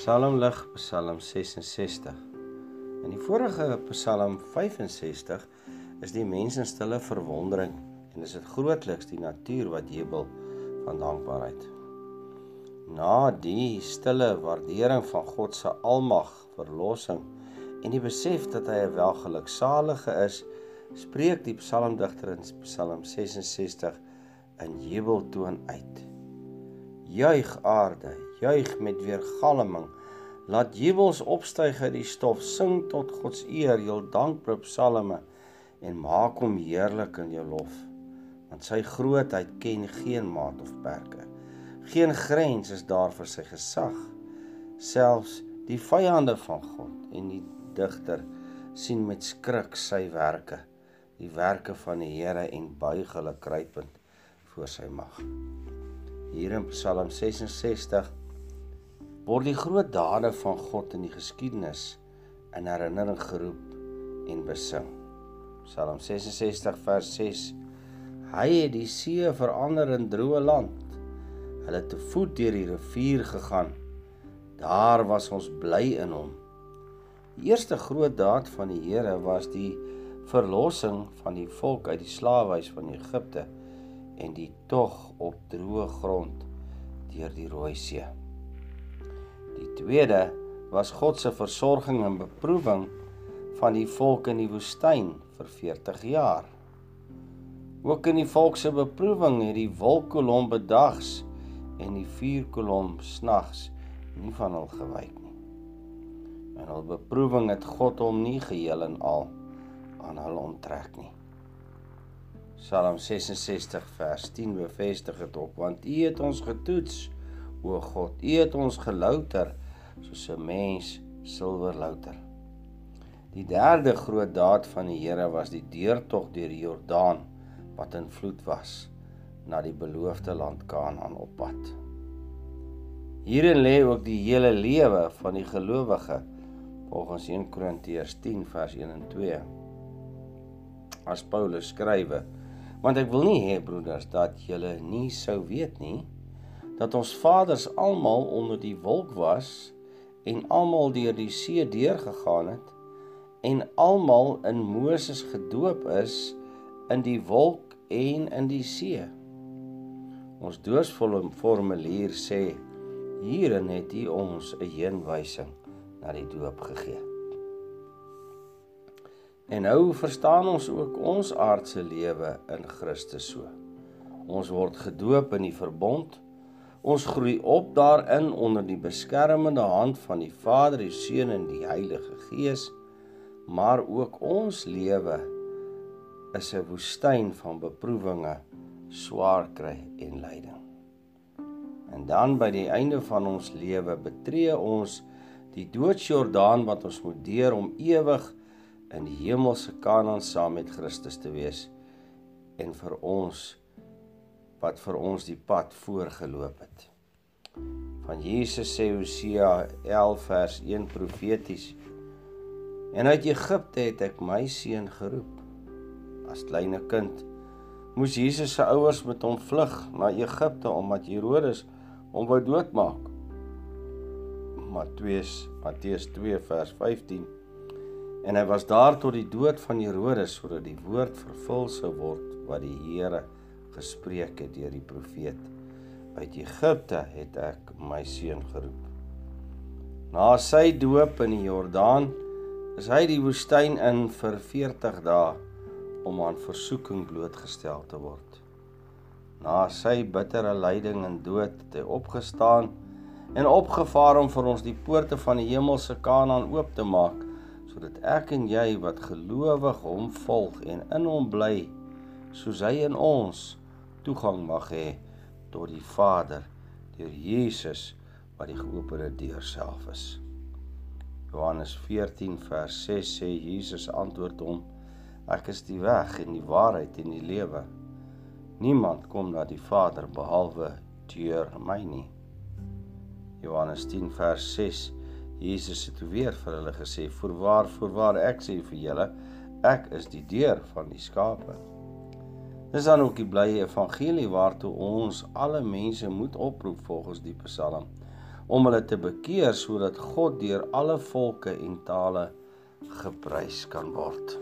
Psalm lig Psalm 66. In die vorige Psalm 65 is die mense in stille verwondering en is dit grootliks die natuur wat jubel van dankbaarheid. Na die stille waardering van God se almag, verlossing en die besef dat hy 'n welgeluksalige is, spreek die psalmdigter in Psalm 66 in jubeltoon uit. Juig aarde, juig met weergalming. Laat jubels opstyg uit die stof, sing tot God se eer, jul dankprop psalme en maak hom heerlik in jou lof. Want sy grootheid ken geen maat of perke. Geen grens is daar vir sy gesag. Selfs die vyande van God en die digter sien met skrik sy werke, die werke van die Here en buig hulle kruipend voor sy mag. Hier in Psalm 66 word die groot dade van God in die geskiedenis in herinnering geroep en besing. Psalm 66 vers 6 Hy het die see verander in droë land. Hulle het te voet deur die rivier gegaan. Daar was ons bly in hom. Die eerste groot daad van die Here was die verlossing van die volk uit die slawehuis van Egipte en die tog op droë grond deur die Rooi See. Die tweede was God se versorging en beproewing van die volk in die woestyn vir 40 jaar. Ook in die volk se beproewing het die wolkkolom bedags en die vuurkolom snags nie van hul gewyk nie. En hul beproewing het God hom nie geheel en al aan hulle onttrek nie. Psalm 66 vers 10 bevestig dit op want U het ons getoets o God. U het ons gelouter soos 'n mens silwer louter Die derde groot daad van die Here was die deurtog deur die Jordaan wat in vloed was na die beloofde land Kanaan op pad Hierin lê ook die hele lewe van die gelowige volgens 1 Korintiërs 10 vers 1 en 2 As Paulus skrywe. Want ek wil nie hê broeders dat julle nie sou weet nie dat ons vaders almal onder die wolk was en almal deur die see deurgegaan het en almal in Moses gedoop is in die wolk en in die see. Ons doorsformulier sê hierin het hy ons 'n heenwysing na die doop gegee. En nou verstaan ons ook ons aardse lewe in Christus so. Ons word gedoop in die verbond. Ons groei op daarin onder die beskermende hand van die Vader, die Seun en die Heilige Gees. Maar ook ons lewe is 'n woestyn van beproewinge, swaar kry en lyding. En dan by die einde van ons lewe betree ons die doodsjordaan wat ons moet deur om ewig in die hemelse Kanaan saam met Christus te wees en vir ons wat vir ons die pad voorgeloop het. Van Jesus sê Hosea 11 vers 1 profeties En uit Egipte het ek my seun geroep. As kleine kind moes Jesus se ouers met hom vlug na Egipte omdat Herodes hom wou doodmaak. Matteus Matteus 2 vers 15 En hy was daar tot die dood van Herodes sodat die woord vervul sou word wat die Here gespreek het deur die profeet. Uit Egipte het ek my seun geroep. Na sy doop in die Jordaan is hy die woestyn in vir 40 dae om aan versoeking blootgestel te word. Na sy bittere lyding en dood het hy opgestaan en opgevaar om vir ons die poorte van die hemelse Kanaan oop te maak sodat ek en jy wat gelowig hom volg en in hom bly soos hy in ons toegang mag hê tot die Vader deur Jesus wat die geopende deur self is. Johannes 14 vers 6 sê Jesus antwoord hom: Ek is die weg en die waarheid en die lewe. Niemand kom na die Vader behalwe deur my nie. Johannes 10 vers 6 Jesus het weer vir hulle gesê: "Voorwaar, voorwaar ek sê vir julle, ek is die deur van die skape." Dis dan ook die blye evangelie waartoe ons alle mense moet oproep volgens die Psalm om hulle te bekeer sodat God deur alle volke en tale geprys kan word.